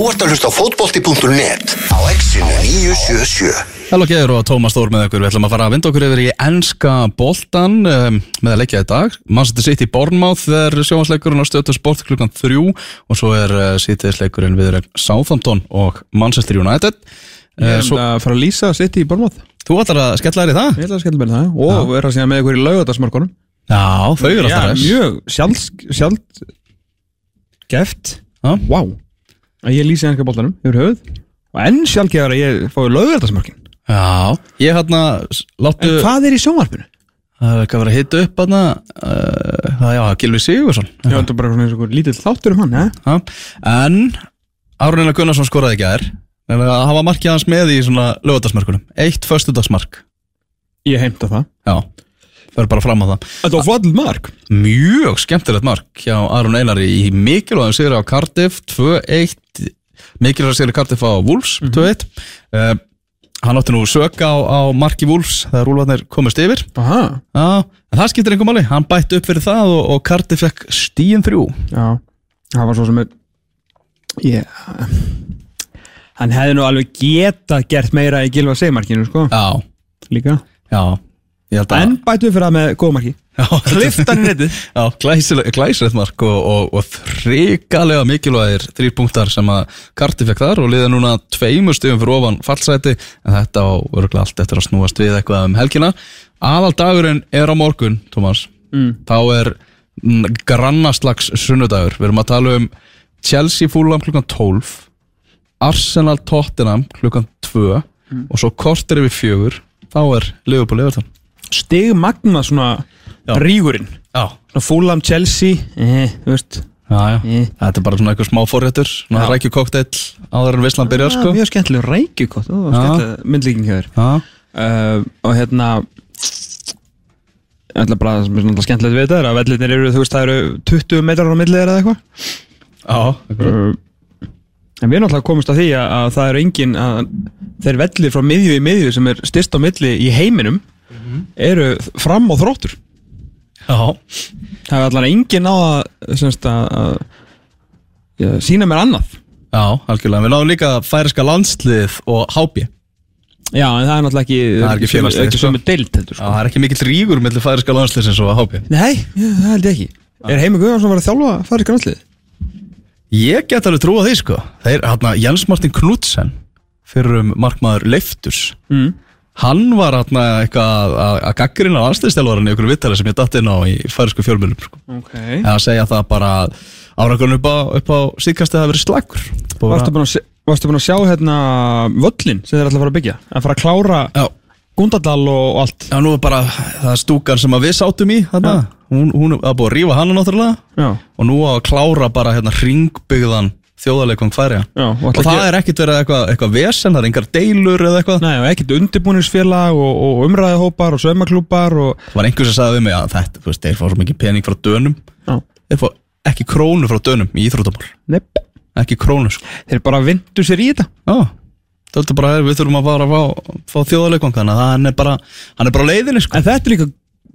Þú ert að hlusta á fótbolti.net á exinu 977 Halló Geir og Tómas Þór með okkur Við ætlum að fara að vinda okkur yfir í enska boltan um, með að leikja í dag. Manchester City Bournemouth er sjónvarsleikurinn á stötu sport klukkan þrjú og svo er uh, City-leikurinn við Southampton og Manchester United. Ég uh, er um að fara að lýsa sitt í Bormóð Þú ætlar að skella þér í það? Ég ætla að skella mér það og vera síðan með ykkur í laugardagsmorgunum. Já, þau eru alltaf þess mjög sjálf sjálf geft Já. Að ég lýsi ennska boltanum yfir höfuð. Og enn sjálfgeðar að ég fái laugardagsmorkin Já, ég hérna láttu En hvað er í sjónvarpinu? Það er eitthvað að vera að hita upp aðna uh, Það já, Gilvi Sigursson Já, þetta er bara svona eins og lítill þáttur um hann? Já, En Árunina Gunnarsson skoraði ekki að er að hafa markið hans með í svona lögadagsmarkunum Eitt föstudagsmark. Ég heimta það. Já, er bara fram á það. Þetta var flottil mark. Mjög skemmtilegt mark hjá Arun Einari í mikilvægum sigur á Cardiff 2-1 Mikilvægum sigur á Cardiff á Wolves 2-1 uh, Hann átti nú söka á, á marki Wolves þegar Úlfarnir komist yfir. Aha. Já, en það skiptir einhver máli. Hann bætti upp fyrir það og, og Cardiff fekk stíin þrjú. Já, það var svo sem er ég Hann hefði nú alveg geta gert meira í Gilva Seymarkinu, sko. Já, Líka. Já En bætu við fyrir það með góðmarki Já, Kliftan í netið. Glæsilegt, mark og, og, og þrikalega mikilvægir þrýr punktar sem að Karti fekk þar og liða núna tveimur stöðum fyrir ofan fallsæti. En þetta á örgulega allt eftir að snúast við eitthvað um helgina. Aðal dagurinn er á morgun, Tómas. Mm. þá er grannaslags sunnudagur. Við erum að tala um Chelsea Fulham klukkan 12 Arsenal Tottenham klukkan 2 Mm. og svo kortir yfir fjögur þá er Liverpool Stig magna svona rígurinn. Fulham, Chelsea eh, já, já. Eh. Þetta er bara svona eitthvað smá Já. rækjukókteill áður en Vissland byrjar sko. Ah, Mjög skemmtileg skemmtileg myndlíking Já, uh, Og hérna Það er bara skemmtilegt við þetta er að vellinir eru, þú veist, það eru 20 metrar á millið eða eitthvað. Já, uh, En við erum alltaf komist að því að, að það eru engin að þeir vellir frá miðju í miðju sem er styrst á milli í heiminum eru fram á þróttur já, Það er allan engin á að, að, að já, sína mér annað já, algjörlega Við náðum líka færiska landslið og hábí Já, en það er náttúrulega ekki Það er ekki ekki sko. Já, sko. það er ekki mikill rígur mellir færiska landsliðsins og hábí Nei, já, það held ég ekki Er Heimi Guðvarsson var að þjálfa færiska náttúrulega? Ég get alveg trúa því sko Þeir, hérna, Jens Martin Knudsen fyrir um markmaður Leifturs Mm. Hann var hérna eitthvað að, gaggrina landsliðstjálfarinn í okkur vittali sem ég datt inn á í færisku fjölmjölum sko. Ok. Eða segja það bara árakunum upp á, upp á síðkastið að vera slagur Varstu búin að, búin sjá hérna völlin sem þeir ætla að fara að byggja? Að fara að klára Já, Gundadal og, allt? Já, nú er bara, það er stúkan sem við sátum í þarna, hún, hún er búið að rífa hana náttúrulega. Já, og nú á að klára bara hérna ringbyggðan færja já og ætla það að er ekkit verið eitthvað, eitthvað vesen, það er engar deilur eða eitthvað? Nei, og ekkert undirbúningsfélag og, og umræðahópar og saumaklúpar og það var einhver sem sagði við mig að þetta, þú veist, þeir fá svo mikið pening frá dönum. Já, þeir fá ekki krónu frá dönum í íþróttamál. Nepp. Ekki krónu, sko. Þeir bara vindu sér í þetta. Já, þetta er bara, við þurfum að fara að fá, fá þjóðarleikvang þannig að hann er bara, hann er bara leiðinni, sko. En þetta er líka,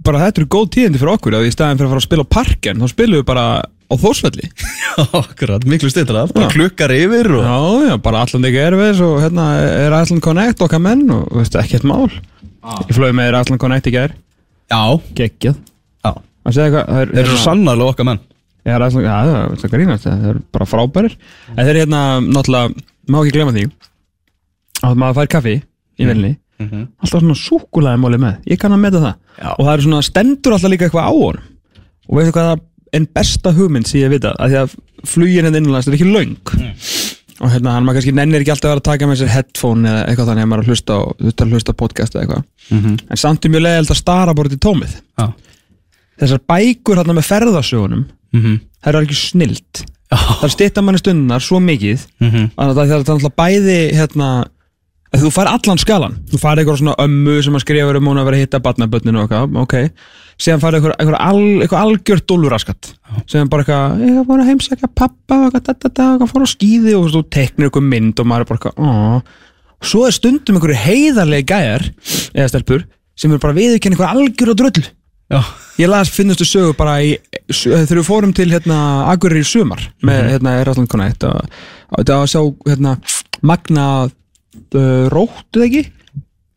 bara þetta eru góð tíðindi fyrir okkur að í staðin fyrir að fara að spila á parken þá spilum við bara á Þórsvelli. Akkurat, miklu stýttra, bara klukkar yfir og Já, já, bara allan ekki erfis og hérna er Iceland Connect okkar menn og veist, ekkert mál. Ég flög með þér Iceland Connect í gær. Já, Geggjað. Já. Það er, eru hérna- sannarlega okkar menn. Já, það er svona, er grínast, það er bara frábærir. En þeir eru hérna, náttúrulega, má ekki glemma því að maður fær kaffi í velni alltaf svona súkulæði máli með, ég kann að meta það. Já. og það er svona, stendur alltaf líka eitthvað á honum. Og veistu hvað það en besta hugmynd sem ég vita, að því að flugin hérna innanlands er ekki löng. Og hérna, hann maður kannski nennir ekki alltaf að vera að taka með sér headphone eða eitthvað þannig að maður að hlusta á, hlusta á podcast eða eitthvað. En samt er mjög leiðild að stara bara til tómið. Já, þessar bækur hérna með ferðasögunum mhm. það eru ekki snilt Já, það stýtta manni stundunar svo mikið þannig að það er alltaf bæði hérna, þú fær allan skalan þú fær eitthvað svona ömmu sem að skrifa um hún að vera að hitta barnabönninu og eitthvað, ok síðan fær eitthvað, eitthvað, al, eitthvað algjört dóluraskat sem bara eitthvað, ég var að heimsækja pappa og eitthvað, eitthvað fór á skíði og þú teknir eitthvað mynd og maður er bara eitthvað, og svo er stundum einhverju heiðarlega gæjar eða stelpur sem er bara viðurkenni eitthvað algjör og dröll Já, Ég las finnustu sögu bara í þegar við fórum til hérna Agurir í sumar með Mhm. hérna Erasmus Connect og og þetta var að sjá hérna Magna uh, Rótt eða ekki?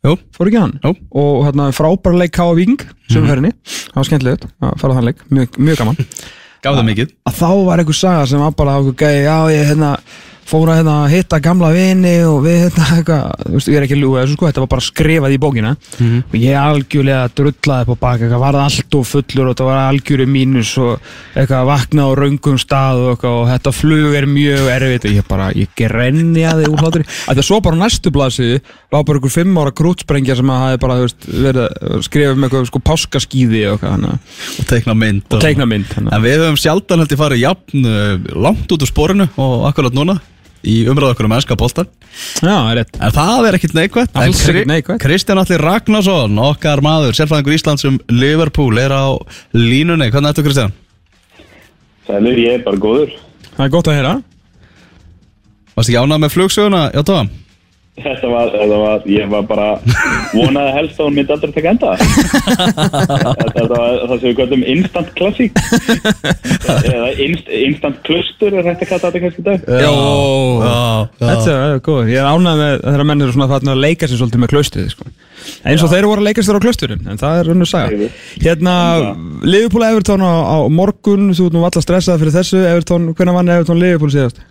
Jú, Fór ekki hann? Jú. Og hérna frábæra leik K.A. Viking sömferðinni, það var skemmtilegt að fara þann leik, mjög, mjög gaman gaf það mikið að þá var einhver saga sem var bara okkur gæði, já ég hérna fór að hérna, hitta gamla vini og við hérna eitthvað, þú veist, ég er ekki að ljúga þessu sko, þetta var bara skrifað í bókina. Og ég algjörlega drullaði på bak eitthvað, varð allt og fullur og þetta var algjöru mínus og eitthvað vakna á raungum stað og eitthvað og þetta flug er mjög erfitt og ég bara, ég grenni að þið úr hlátri. Að það svo bara á næstu blasi var bara einhver fimm ára krútsprengja sem að hafi bara, þú veist, verið að skrifa um eitthvað sko páskaskíði og eitthvað, að- og teikna mynd og teikna mynd að- En við höfum sjaldan held ég farið jafn uh, langt út úr sporinu og akkurat núna í umræða okkur um ennska boltan Já, það er rétt En það er ekkit neikvætt. Kristján Allir Ragnarsson, okkar maður, sérfræðingur Íslands um Liverpool er á línunni Hvernig ertu Kristján? Sælur, ég er bara góður. Það er gott að heyra Varst ekki ánað með flugsöguna? Já, tóðan Þetta var, þetta var, ég var bara vonaði helst að hún myndi aldrei taka enda. þetta var það sem við gætum instant klassík. Eða inst, instant klustur er hægt að kalla þetta kannski dag. Jó, já, þetta er góð Ég er ánægð með þegar menn eru svona þarna að leika sér svolítið með klaustrið sko. eins og þeir voru að leika sér á klausturin en það er önnur saga Heyrðu. Hérna, Liverpool Everton á, á morgun þú ert nú alltaf stressað fyrir þessu Everton, hvernig vann Everton Liverpool síðast?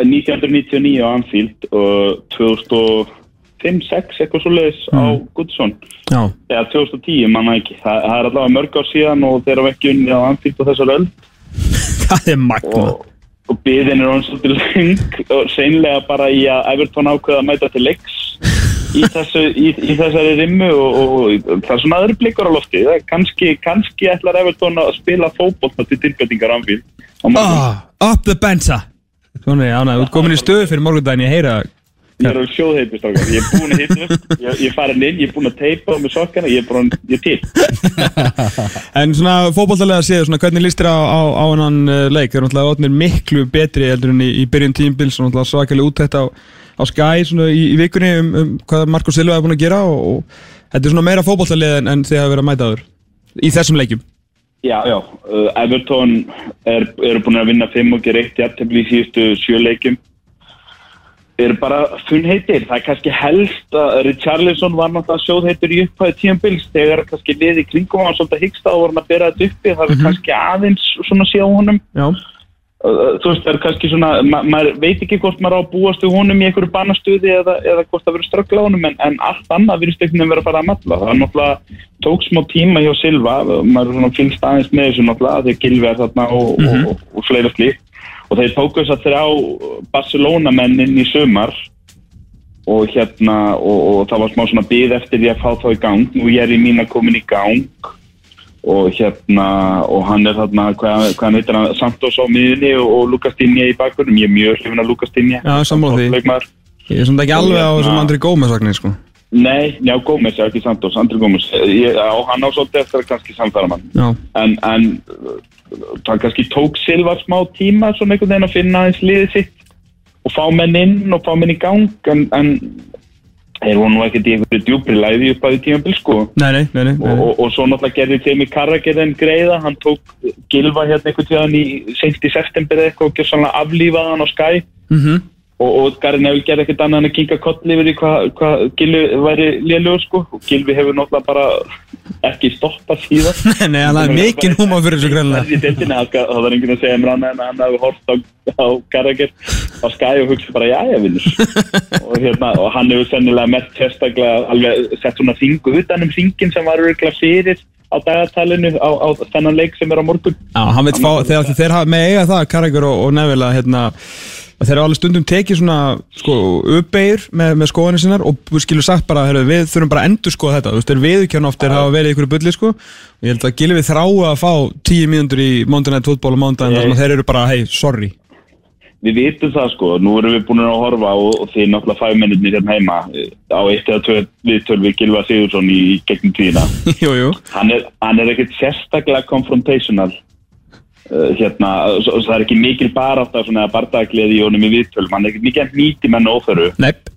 1999 á Anfield og 2005-06 eitthvað svo leiðis á Goodson. Já, Eða 2010, manna ekki. Það, það er allavega mörg ár síðan og þeir hafa ekki unni á Anfield og þessar öll. það er magna og, og byðin er hann svolítið leng og seinlega bara í að Everton ákveða að mæta til leiks í, þessu, í, í þessari rimmu og, og, og það er svona aðri blikkar á lofti kannski, kannski ætlar Everton að spila fótboll til tilbjötingar ánfíl ah, Up the bensa Svona, já, ná, þú ert komin í stöðu fyrir morgundaginn Ég heyra ég er á sjóðheitist ég er búin að hitna upp ég, ég er farin inn, ég er búin að teipa með sokkana ég er, búin, ég er til En svona fótbolltalega séð, svona, hvernig líst þér á, á, á hennan uh, leik? Þeir eru náttúrulega ótnir miklu betri heldur en í, í byrjun tímbils og náttúrulega svakalega útætt á, á Sky svona, í, í vikunni um, um hvað Marko Silva er búin að gera og, og þetta er svona meira fótbolltalega en, en þið hafa verið að mæta áður í þessum leikjum. Já, já, uh, Everton er, eru búin að vinna 5 og gera eitt jafntefli í síðustu sjö leikjum. Eru bara funnheitir það er kannski helst að Richarlison var náttúrulega sjóðheitur í upphæðu tíambils þegar kannski liði í kringum hann svolítið hyggst á voru hann að bera þetta uppi það er kannski aðeins svona á honum. Já, þú veist, það er kannski svona ma maður veit ekki hvort maður á að búast við honum í einhverju bannastuði eða, eða hvort það verður ströggla honum en, en allt annað virðist einhvern veginn vera að fara að matla það er náttúrulega tók smá tíma hjá Silva maður er svona fylgst aðeins með þessu náttúrulega þegar Gilvi er þarna og, og, og, og fleira slíkt. Og þeir tóku þess að þrjá Barcelona mennin í sömar og hérna og, og það var smá svona byð eftir því að fá þá í gang. Nú ég er í mín að komin í gang og hérna og hann er þarna, hvað, hvað heitir hann Santos á miðunni og, og Lukas Dinja í bakgrunum. Ég er mjög hrifin af Lukas Dinja Já, sammála því. Ég er svona ekki alveg á hérna- þessum Andri Gómez vagnir sko. Nei, já, Gómez, já, ekki Santos, Andri Gómez. Á, hann á svolítið eftir að kannski samfæra mann. En, en það kannski tók Silva smá tíma svona einhvern veginn að finna aðeins liðið sitt og fá menn inn og fá menn í gang en, en þeir voru nú ekkert í einhverju djúpri læði upp að því tímabil sko. Nei, nei, nei, og, og, svo náttúrulega gerði Teimi Karrager en greiða, hann tók Gilva hérna einhvern tíðan í sent í september eða eitthvað og gjör sannlega aflífað hann á Sky. Mm og, og Gary Neville gerði ekkert annað en að kinga koll yfir í hvað hva Gilvi væri lélugur sko. Og Gilvi hefur náttúrulega bara ekki stoppað síðan. Nei, hann hafði mikinn húma fyrir þessu greinlega. Það var enginn að segja mér annað en hann hafi hort á, á Karrager á Sky og hugsa bara jæja vinnur og, hérna, og hann hefur sennilega mest sérstaklega alveg sett svona þingu utan um þingin sem var örgulega fyrir á dagatalinu á, á þennan leik sem er á morgun. Já, hann veit fá, þegar þeir, hafa með eiga það, Karragur og, og Neville að hérna, að þeir hafa alveg stundum tekið svona sko, uppbeigir með, með skoðanir sinnar og við skilum sagt bara, heyrðu, við þurfum bara að endur skoða þetta, þú veist, þeir viðkjörn oft þeir hafa verið ykkur bulli, sko, og ég held að Gilvi þrái að fá tíu mínútur í Monday Night Football og Monday Night, þeir eru bara, hei, sorry. Við vitum það sko, nú erum við búin að horfa og, og því náttúrulega fagmennir hérna heima á eitt eða tvö viðtöl við Gilva Sigursson í, í gegnum tíðina. Jú, jú, hann er, hann er hérna, svo, svo það er ekki mikil barátt af svona bardagliði í honum í viðtölum hann er ekkert mikið að nýti menn óþöru nepp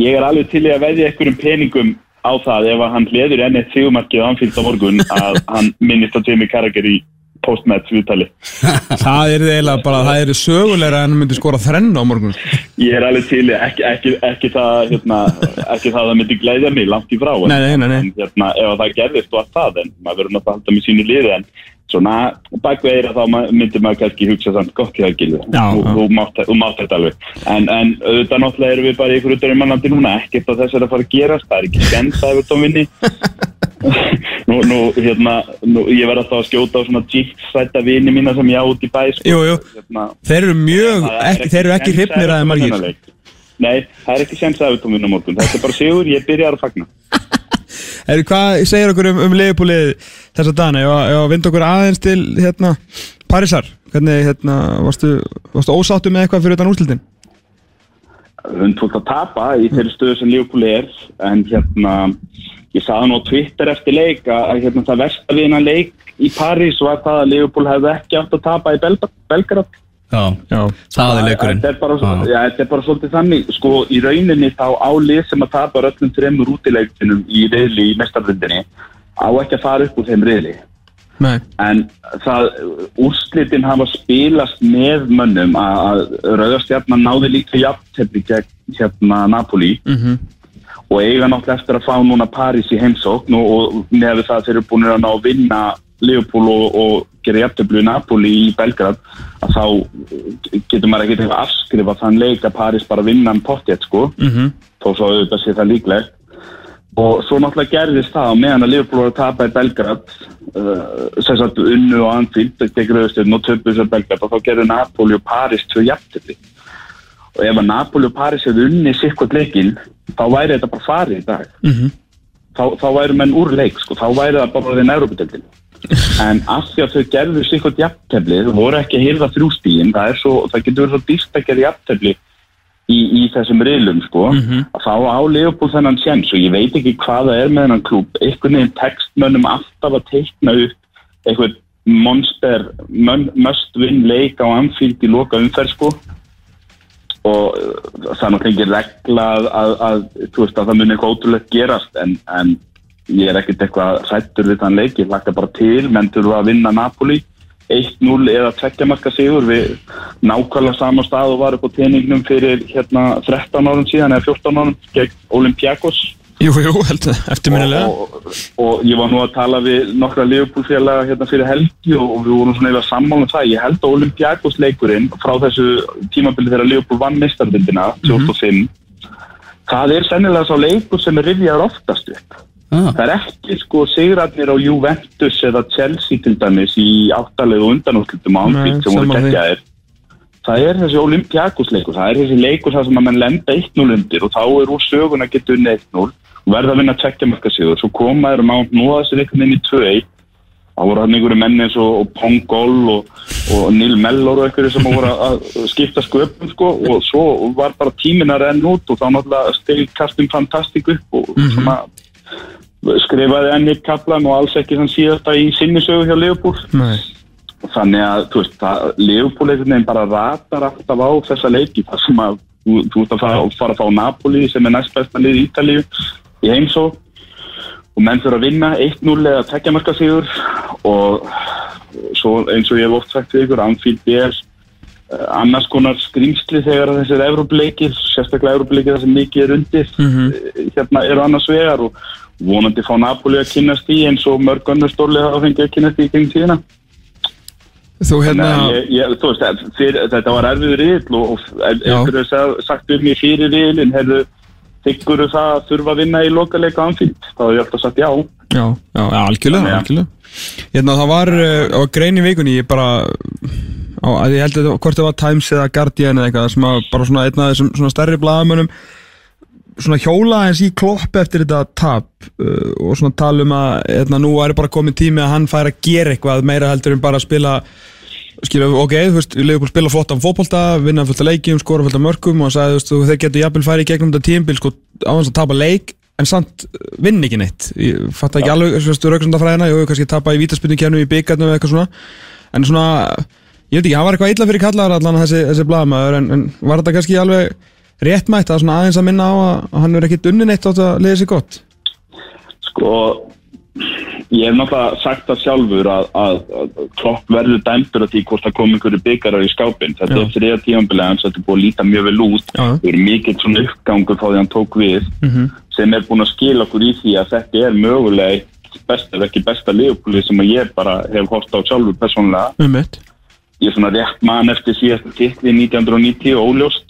ég er alveg til að veðja einhverjum peningum á það ef að hann hliður enn eitt sigumarkið á Anfield á morgun að hann minnist á Jamie Carragher í postmatch viðtali. Það er eiginlega bara, það er sögulegra en hann myndi skora þrenn á morgun Ég er alveg til, ekki, ekki, ekki, það, hérna, ekki það að það myndi glæðja mig langt í frá. en- Nei, nei, nei. En hérna, ef það gerðist var það, en maður verður náttúrulega að halda með sínu liði, en svona bakveira þá ma- myndi maður kannski hugsa samt gott í það Þú, já. þú, mátt, þetta alveg. En, en auðvitað náttúrulega erum við bara í ykkur draumalandi núna, ekkert að þess að fara að gerast, það er ekki skens að Evertón vinni. nú, nú, hérna, nú, ég verð alltaf að skjóta á svona jinx-sætta vini mína sem ég á út í bæ, sko. Jú, Hérna, þeir eru mjög, Það ekki, þeir eru ekki að að þeim Everton margir. Nei, það er ekki sens að Evertón vinna morgun. Þetta er bara sigur, ég byrjar að fagna. Eru, hvað segir okkur um, um leifbúlið þessa dana? Ég var að vinda okkur aðeins til hérna, Parísar Hvernig, hérna, varstu, varstu ósáttu með eitthvað fyrir utan úrslitin? hundfullt að tapa í þeirri stöðu sem Liverpool er en hérna ég sagði nú á Twitter eftir leik að hérna, það versta við hennar leik í París var það að Liverpool hefði ekki átt að tapa í Bel Belgrad Já, Já, það er leikurinn. Þetta er bara, Já. já, þetta er bara svolítið þannig. Sko í rauninni þá álið sem að tapa öllum þreymur útileiktinum í reyðli í mestarvindinni á ekki að fara upp úr þeim reyðli nei, en það, úrslitin hafa spilast með mönnum að, að Rauðarstjarnan náði líka jafntefni gegn hérna Napoli. Mhm. Og eiga náttúrulega eftir að fá núna París í heimsókn og, og með það þeir eru búin að ná að vinna Liverpool og, og gera í Napoli í Belgrad að þá getur maður ekkert eitthvað afskrifa þann leik að París bara vinna um pottjett sko. Mhm. Þó svo auðvitað sé það líklegt. Og svo náttúrulega gerðist það á meðan að Liverpool var að tapa í Belgrad uh, sem sagt unnu og anfild gegn rauðstöðun og töpu þessar Belgrad og þá gerði Napoli og Paris tvö jafntefni og ef að Napoli og Paris hefði unni sikkert leikinn þá væri þetta bara farið í dag. Mhm. Þá, þá væri menn úr leik sko, þá væri það bara þeirn Európa-deldin en af því að þau gerðu sikkert jafntefni þau voru ekki að hýrða þrjústíðin það, er svo- það getur verið svo dýrt að gera jafntefni í, í þessum riðlum sko, að þá á Leopold þennan séns og ég veit ekki hvað það er með þennan klúb einhvern veginn textmönnum alltaf að teikna upp eitthvað monster must win leik á Anfield í loka umferð sko. Og uh, það er náttúrulega ekki regla að, að, að, veist, að það muni eitthvað ótrúlegt gerast en, en ég er ekkert eitthvað hrættur við þann leik, ég laka bara til. Menn þurfa að vinna Napoli. 1-0 eða 2 marka sigur. Við nákvæmlega sama stað og var upp á teiningnum fyrir hérna 13 árum síðan eða 14 árum gegn Olympiakos. Jú, jú, heldur, eftirminnilega. Og, og, og ég var nú að tala við nokkra Liverpool-félaga hérna fyrir helgi og, og við vorum svona eða sammála um það. Ég held að Olympiakos leikurinn frá þessu tímabili þegar Liverpool vann mistardindina 2005 það er sennilega sá leikur sem er rifjaður oftast upp ah, það er ekki sko sigratnir á Juventus eða Chelsea til dæmis í áttalegu undanúrslutum á Nei, Anfield sem voru geggjaðir. Það er þessi Olympiakos leikur það er þessi leikur þar sem að menn lenda 1-0 undir og þá er úr sögun að geta unni 1-0 og verða að vinna tvekkjamarka sigur. Svo koma þeir um að núða þessi leikur inn í 2-1 þá voru hann einhverju menni eins og, Pongol og, og Neil Mellor og einhverju sem voru að að skipta sköpum sko, og svo var bara tímin að renna út og þá náttúrulega stil kastum fantastik upp og svona skrifaði enn eitt kaplan og alls ekki þann síðasta í sinni sögu hjá Leopold. Þannig að þú veist, það, Leopold einhvern veginn bara ratar alltaf á þessa leiki þar sem að þú, þú ert að fara, fara að fá Napoli sem er næst besta lið í Ítalíu í heimsó og menn þurfa að vinna 1-0 eða tekjamarka sigur og svo eins og ég hef oft sagt við ykkur, Anfield er uh, annars konar skrýmsli þegar þessir Európleikir, sérstaklega Európleikir þar sem mikið er undir Mhm. eh, hérna eru annars vegar og vonandi fá Napoli að kynast í eins og mörg önnur stórlega hafa fengið að kynast í gegn tíðina þú hérna Nei, ég, ég, þú veist, að fyrir, þetta var erfiður riðl og, og ef Já. einhverju sag- sagt um mig fyrir riðlinn, hefðu þykkur það að þurfa að vinna í lokaleika anfíld, þá hefur ég alltaf sagt já. Já, já, algjörlega, að- algjörlega Hérna það var, uh, það var grein í vikunni ég bara á, að ég held að hvort það var Times eða Guardian eða eitthvað sem að bara svona einn af þessum svona stærri blaðamönnum svona hjóla eins í klopp eftir þetta tap uh, og svona tala um að hérna, nú er bara komin tími að hann fær að gera eitthvað meira heldur en bara að spila skilja, ok, þú veist, leiðum spila flottan fótbolta, vinna fullt af leikjum, skora fullt af mörkum og sagði, þú veist, þeir getur jafnvel farið í gegnum þetta tímbil, sko, á hans að tapa leik en samt uh, vinn ekki neitt. Ég fatt ekki alveg, þú veist, rauksandafræðina ég hefur kannski tapa í vítaspinnu í byggarnum eða eitthvað svona, en svona ég veit ekki, hann var eitthvað illa fyrir kallar allan þessi, þessi blaðmaður, en, en var þetta kannski alveg réttmætt að aðeins að minna á að, hann er ekki dunni neitt átt að liða sér gott Sko, ég hef náttúrulega sagt það sjálfur að, að, að klopp verður dæmdur að því hvort það kom einhverju byggarar í skápin. Þetta Já. er þriða tímanbili hans, þetta er búið að líta mjög vel út. Já. Það er mikill svona uppgangur þá því hann tók við Mhm. sem er búin að skila okkur í því að þetta er mögulega eitt besta, ef ekki besta liðupúli sem ég bara hef hórt á sjálfur persónulega. um mitt Ég er svona rétt mann eftir síðasta titli 1990 og óljóst.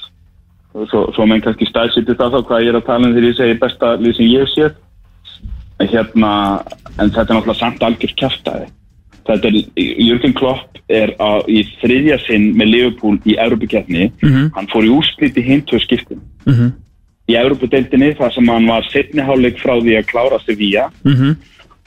Svo, svo menn kannski stæðsýtti það þá hvað ég er að tala um þegar ég segi besta lið sem ég séð. En hérna, en þetta er náttúrulega samt algjör kæftæði. Þetta er, Jürgen Klopp er á, í þriðja sinn með Liverpool í Európa-kjarni. Mhm. Hann fór í úrslit í hinn tvö skiptin. Mhm. Í Európa-deildinni þar sem hann var setni hálfleik frá því að klára Sevilla Mhm.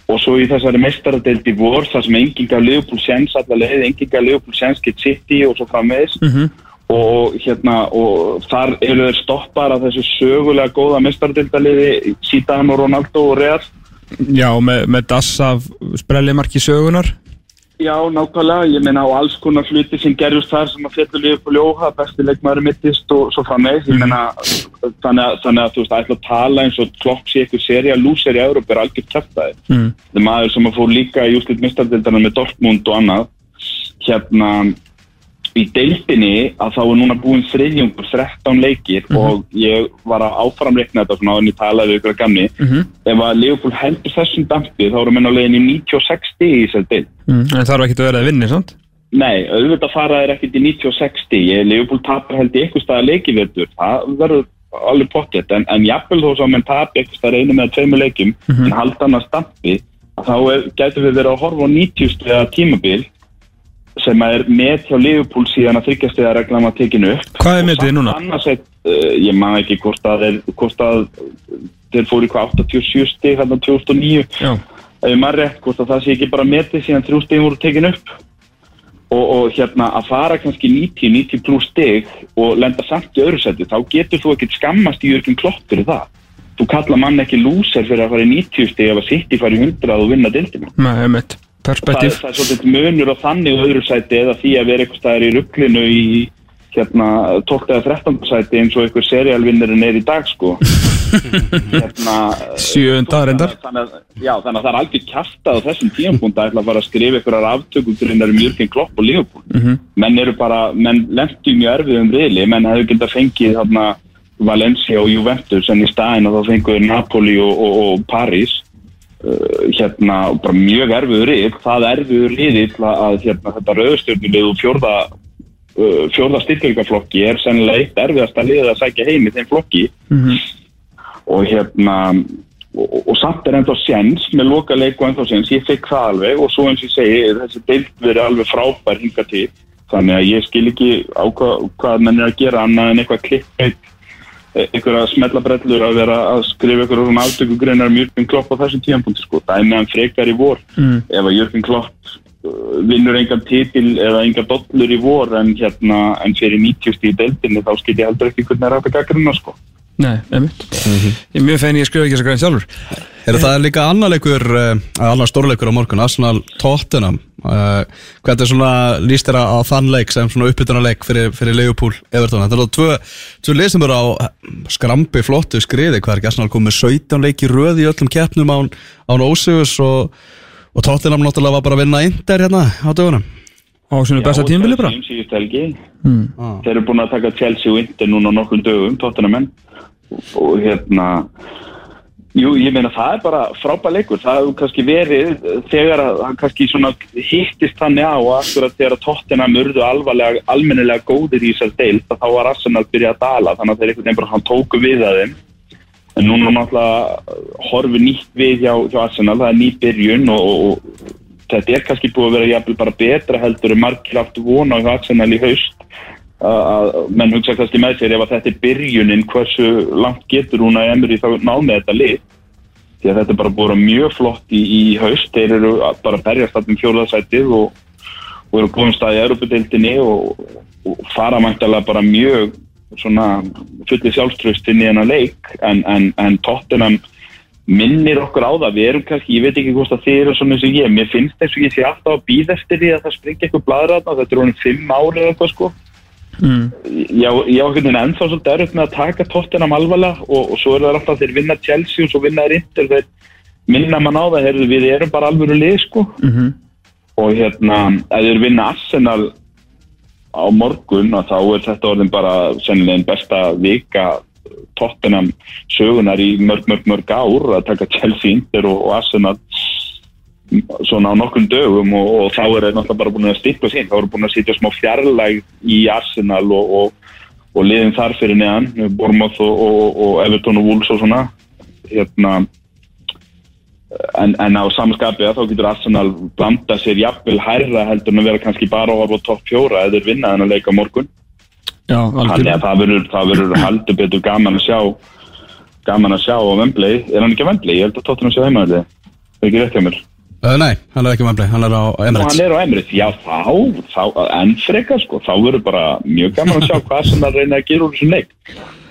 og svo í þessari mestaradeild í vor þar sem enginn gaf Liverpool sens allavega, enginn gaf Liverpool sens get City og svo framvegis Mhm. Og hérna og þar eru þeir stoppar af þessu sögulega góða mestaradildaliði Zidane og Ronaldo og Real. Já, með, með dass af sprellimarki sögunar Já, nákvæmlega, ég meina á alls konar hluti sem gerjust þar sem að fjallu Liverpool jóha, besti leikmaður mittist og svo framvegis, ég meina þannig að, þannig að þú veist, ætla að tala eins og klopp sé ykkur seri að lúser í Európa er algjört kæftæði mm. þetta er maður sem að fór líka í úslit mistardildana með Dortmund og annað. Hérna í deildinni að þá er núna búin þriðjungur 13 leikir og ég var að áframreikna þetta svona á henni talaði við ykkur að gamni Mhm. ef að Leopold heldur þessum dampi þá erum við á leiðin í 96 stig í þessari deild. Mm. En þarf ekki að vera að vinni, sant? Nei, auðvitað fara þeir ekkert í 96 stig. Ég Leopold tapar held í eitthvað staða leikivöldur það verður alveg pottet en, en jafnvel þó sem mann tapi eitthvað staða einu með tveimur leikum en halda hann að stampi þá er, gætum við verið að horfa á 90 stiga tímabil sem er með hjá Liverpool síðan að þryggjast eða reglan var tekinu upp. Hvað er metið núna? er, uh, ég man ekki hvort að þeir, að í hvað 87 stig hérna 2009 Já. Ef ég maður rétt hvort að það sé ekki bara metið síðan þrjú stig voru tekin upp. Og, og hérna að fara kannski 90, 90 pluss stig og lenda samt í öðru seti þá getur þú ekkert skammast í Jörgjum Klopp fyrir það. Þú kalla mann ekki lúser fyrir að fara í 90 stig ef að sitt í fara í 100 og vinna dildina Nei, um mitt það, það er svolítið munur á þannig öðru sæti eða því að vera eitthvað staðar í rugglinu í hérna 12. eða 13. sæti eins og einhver serialvinnurinn er í dag sko hérna Sjöunda reyndar þannig að, já, þannig að það er algjör kjafta á þessum tímapunkt að ætla að fara að skrifa einhverjar aftökugrinnar um Jürgen Klopp og Liverpool Mhm. menn eru bara, menn lendu mjög erfiðum riðli, menn hefur getað fengið þarna Valencia og Juventus en í staðin að þá fenguður Napoli og, og, og Paris hérna bara mjög erfiður rið. Það erfiður riðill að hérna, þetta rauðstjörnulið og fjórða uh, fjórða styrkjöngaflokki er sennilega eitt erfiðasta liðið að sækja heim í þeim flokki. Mhm. og hérna og, og samt er ennþá séns með loka leik og ennþá séns, ég fikk það alveg og svo eins og ég segi, þessi deild verið alveg frábær hinga til, þannig að ég skil ekki á hvað, hvað menn er að gera annað en eitthvað klipp einhverja smellabrellur að vera að skrifa einhverjum svona aftökugreinar um Jürgen Klopp á þessum tíðanpunkti sko, það er meðan frekar í vor. Mm. ef að Jürgen Klopp uh, vinnur engan titil eða engan dollur í vor en hérna en fyrir 90 í deildinni þá skil ég heldur ekki hvernig er hægt að gaggrina sko Nei, um mitt Ég er mjög fein ég skrifa ekki þess að grein sjálfur. Er það líka annar leikur, uh, annar stórleikur á morgun, Arsenal Tottenham. Uh, Hvernig er svona líst þér á þann leik sem svona uppbytunarleik fyrir, fyrir Leopold Everton? Þetta er það tvö, tvö lið sem eru á skrambi flottu skriði. Hvað er ekki Arsenal komið 17 leik í röð í öllum keppnum án, án ósugus og, og Tottenham náttúrulega var bara að vinna Inter hérna á dögunum? Á svona besta tímabili bara Chelsea um síðustu helgi. mm. Þeir eru búin að taka Chelsea og Inter núna á nokkrum dögum, tóttunamenn og, og hérna Jú, ég meina það er bara frábær leikur. Það hefur kannski verið þegar að hann kannski svona hittist þannig á að akkurat þegar að tóttunamenn urðu alvarlega, almennilega góðir í þessar deild þá var Arsenal byrjað að dala. Þannig að þeir einhvern veginn bara hann tóku við að þeim. En núna náttúrulega horfi nýtt við hjá, hjá Arsenal, það er ný byrjun og, og, og þetta er kannski búið að vera jafnvel bara betra heldur en margir áttu vona á Arsenal í haust að að menn hugsa kannski með sér ef að þetta er byrjunin hversu langt getur hún að Emery þá ná með þetta lið? Því að þetta er bara að vera mjög flott í, í haust. Þeir eru að bara að berjast allum fjóðarsætið og, og eru komið stað í Europadeildinni og, og fara mæntalega bara mjög svona fullið sjálfströst inn í hennar leik. En, en, en Tottenham minnir okkur á það, við erum kannski, ég veit ekki hvort að þið eru svona eins og ég, mér finnst eins og ég sé alltaf að býða eftir því að það springi eitthvað bladraðna, þetta er honum fimm ári eða eitthvað sko Mm. Já, ég veginn ennþá svolítið erfitt með að taka tóttinam alvarlega og, og svo er það alltaf þeir vinna Chelsea og svo vinna þeir Inter þeir, minna mann á það, heyrðu, við erum bara alvöru lið sko Mhm. og hérna, ef þeir vinna Arsenal á morgun og þá er þetta orðin bara sennilega einn besta vika Tottenham sögunar í mörg, mörg, mörg ár að taka Chelsea, Inter og, og Arsenal svona á nokkrum dögum og, og þá er þeir náttúrulega bara búin að stippa sín, þá eru búin að sitja smá fjarlæg í Arsenal og, og, og liðin þar fyrir neðan, Bournemouth og, og, og Everton og Wolves og svona. Hérna en, en á samanskapið þá getur Arsenal blanda sér jafnvel hærra heldur en að vera kannski bara á topp fjóra eða þeir vinna þennan leik á morgun. Já, þannig að það verður, það haldur betur gaman að sjá gaman að sjá á Wembley. Er hann ekki á Wembley? Ég held að tóttunum sé heima þetta er ekki rétt hjá mér Uh, nei, hann er ekki með hann er á Emirates. hann er á Emirates, já þá, þá enn frekar sko, þá verður bara mjög gaman að sjá hvað sem það reyna að gera úr þessum leik.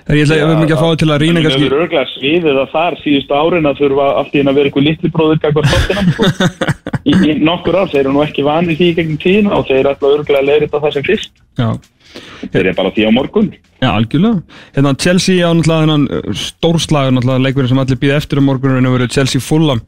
Ég ætla ég vil mikið að fá til að rýna kannski höfum örglega sviðið að þar síðustu árin að þurfa allt í henn að vera eitthvað litli bróður kakvar tóttunum sko. í, í nokkur ár, þeir eru nú ekki vanið því í gegnum tíðina og þeir ætla örglega að leira þetta það sem fyrst. Já, þeir eru bara því á morgun. Já, algjörlega. Hérna, Chelsea á náttúrulega þennan uh, stórslagur náttúrulega leikurinn sem allir býða eftir um morguninu verið Chelsea Fulham.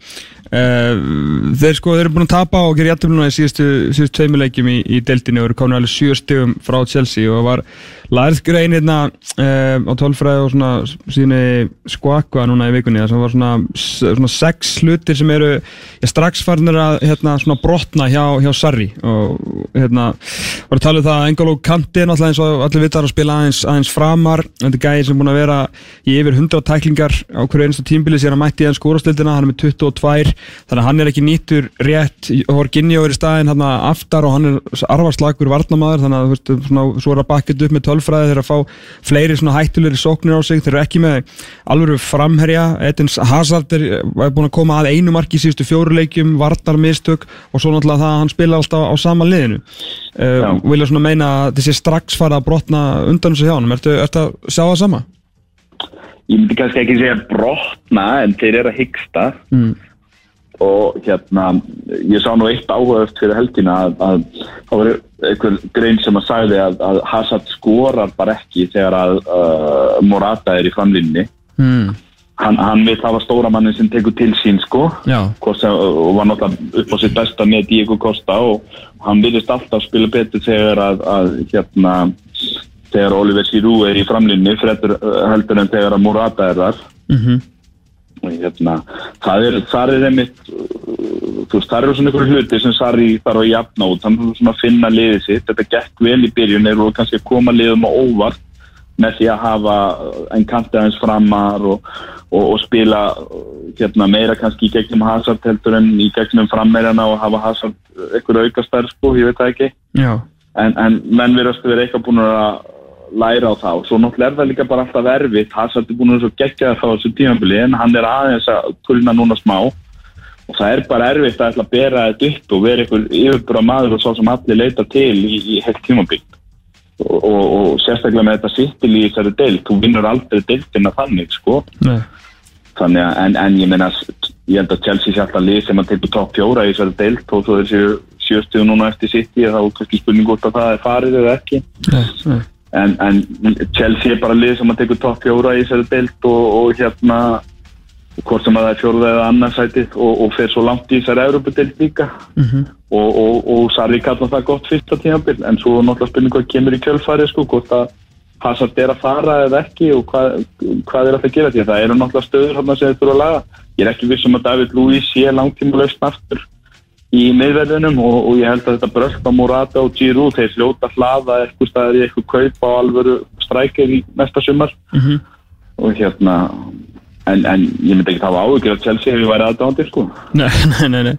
Uh, þeir sko, þeir eru búin að tapa og gera jættum núna í síðustu, síðustu tveimu leikjum í, í deildinu og eru komin alveg sjö stegum frá Chelsea og var lærið grein hérna uh, á tólfræði og svona síðan skvakva núna í vikunni það var svona, svona sex hlutir sem eru já, strax farnir að hérna, brotna hjá, hjá Sarri og hérna var að tala um það að Engolo Kanti náttúrulega eins og allir vitar að spila aðeins, aðeins framar. Þetta er gæði sem búin að vera í yfir 100 tæklingar á hverju einstu tímbili sér að mætti í enn skórastildina, hann er með 22 þannig að hann er ekki nýttur rétt. Horginjó er í staðin aftar og hann er arvarslagur varnamaður þannig að þú veist, svona, svo er að bakka upp með tölfræði þeir að fá fleiri svona hættulegri sóknir á sig, þeir eru ekki með alvöru framherja, Edins Hazard er, er búin að koma að einu marki í síðustu fjóruleikjum, vartar mistök og svo náttúrulega það að hann spila alltaf á sama liðinu. Uh, vilja svona meina að þessi strax fara að brotna undan þessu hjá hann, ertu, ertu að sjá það sama? ég myndi kannski ekki segja brotna en þeir eru að hyggsta. Mm. og hérna ég sá nú eitt áhugaðust fyrir helgina að, að það var einhver grein sem að sagði að, að Hazard skorar bara ekki þegar að uh, Morata er í framlínni Mm. hann, hann vil hafa stóra mannin sem tekur til sín sko. Sem, og var náttúrulega upp á sitt besta með Diego Costa og hann vilist alltaf spila betur þegar að, að hérna þegar Oliver Giroud er í framlínni freddur heldur en þegar að Morata er þar. Mhm og hérna, það er, það er einmitt uh, þú veist, það eru svona ykkur hluti sem Sarri þarf að jafna út. Hann þarf svona að finna liðið sitt, þetta gekk vel í byrjun. Eða kannski að koma liðum á óvart með því að hafa einn kantið aðeins framar og, og, og spila uh, hérna, meira kannski í gegnum Hazard heldur en í gegnum frammeirana og hafa Hazard ykkur aukastær sko, ég veit það ekki. Já, en, en menn verðast að vera eitthvað búin að læra á það og svo náttúrulega er það líka bara alltaf erfitt. Hazard er búin að geggjaða þá á þessu tímabili en hann er aðeins að kulna núna smá. Og það er bara erfitt að ætla að bera þetta upp og vera einhver yfirbúra maður og svo sem allir leita til í, í heilt tímabil. Og, og, og sérstaklega með þetta sittil í þessari deild, þú vinnur aldrei deildina þannig sko. Nei. Þannig að, en, en ég meina ég held að Chelsea sé alltaf lið sem að teipur topp fjóra í þessari deild og svo þessi sjöstuðu núna eftir City þá er kannski spurning hvort að það er farið eða ekki. Nei, nei en, en Chelsea er bara lið sem að tekur topp fjóra í þessari deild og, og hérna hvort sem að það er fjóruða eða annarsætið og, og fer svo langt í þessari Európa-deild líka. Mhm. og, og, og Sarri kallar það gott fyrsta tímabil en svo náttúrulega spurning hvað kemur í kjölfari sko, hvort að Hazard er að fara eða ekki og hvað, hvað er að það gera? Því að það eru náttúrulega stöður sem þetta eru að laga. Ég er ekki vissum að David Luiz sé langtíma lausn aftur í miðverðinum og, og ég held að þetta brölt á Morata og Giroud þeir hljóta hlaða eitthvað staðar í eitthvað kaup á alvöru strækir í næsta sumar. Mhm. og hérna en, en ég myndi ekki hafa áhugir að Chelsea hefur værið aðdáðandi sko. Nei, nei, nei, nei.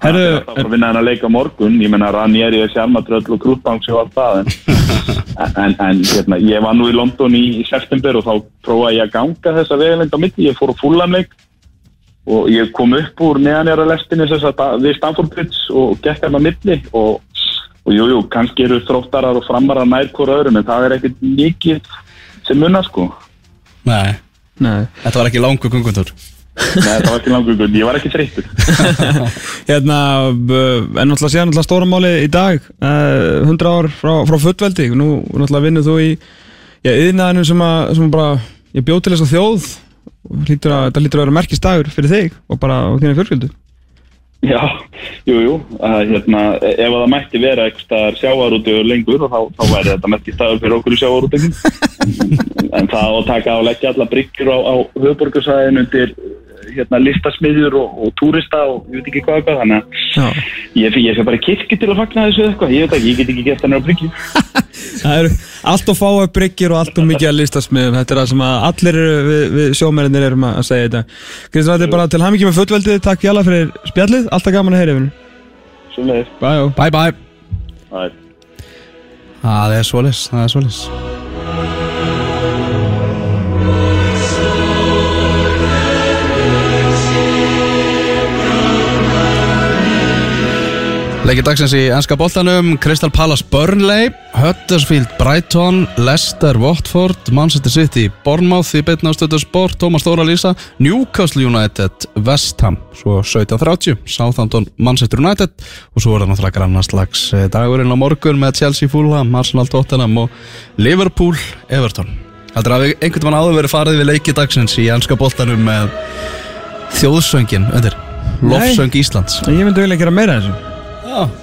Það Herru, er að vinna hennar leik á morgun. Ég menna Ranieri er sjarmatröll og Krútbanks og allt það en, en, en hérna, ég var nú í London í, í september og þá prófaði ég að ganga þessa vegalend á milli, ég fór á fullanleik og ég kom upp úr neðanjara lestinni þess að við Stamford Bridge og gekk hann á milli. Og, og jú, jú, kannski eru þróttarar og framarar nær hvora öðrum en það er ekkert mikið sem munna sko. Nei, nei. Þetta var ekki langur gungundur Nei, það var ekki langur ég var ekki þreyttur. Hérna, en náttúrulega síðan náttúrulega stóramáli í dag uh, 100 ár frá, frá fullveldi. Nú náttúrulega vinnur þú í Já, yðnaðinu sem að, sem bara Ég bjóð til þess að þjóð hlýtur að, þetta lítur að vera merkist dagur fyrir þig og bara á þínu fjölskyldu? Já, jú, jú, að, hérna, ef að það mætti vera eitthvað sjávarúti lengur þá, þá væri þetta merkist staður fyrir okkur í sjávarúti en það að taka og leggja alla bryggjur á, á höfuborgarsæðin undir hérna, listasmiðjur og, og túrista og ég veit ekki hvað eitthvað þannig að Já, ég, ég fyrir bara í kirkju til að fagna þessu eða eitthvað, ég veit ekki, ég get ekki gert þannig á bryggju. Það eru allt og fáa bryggjur og allt og mikið að listasmiðum. Þetta er það sem að allir eru við, við sjómennir erum að segja þetta. Kristján, þetta er bara til hamingi með fullveldið, takk fjalla fyrir spjallið, alltaf gaman að heyra yfir Bye bye Það er svolis, Leikir dagsins í ennska boltanum. Crystal Palace Burnley Huddersfield Brighton Leicester Watford Manchester City Bournemouth í beitna ástöðu sport Thomas Stóra Lísa Newcastle United West Ham svo 17.30 Southampton Manchester United og svo er það náttúrulega grannarslags dagurinn á morgun með Chelsea Fulham Arsenal Tottenham og Liverpool Everton. Heldur að einhvern veginn áður verið farið við leiki dagsins í ennska boltanum með þjóðsöngin undir Lofsöng Íslands? Ég myndi vilja gera meira þessu Já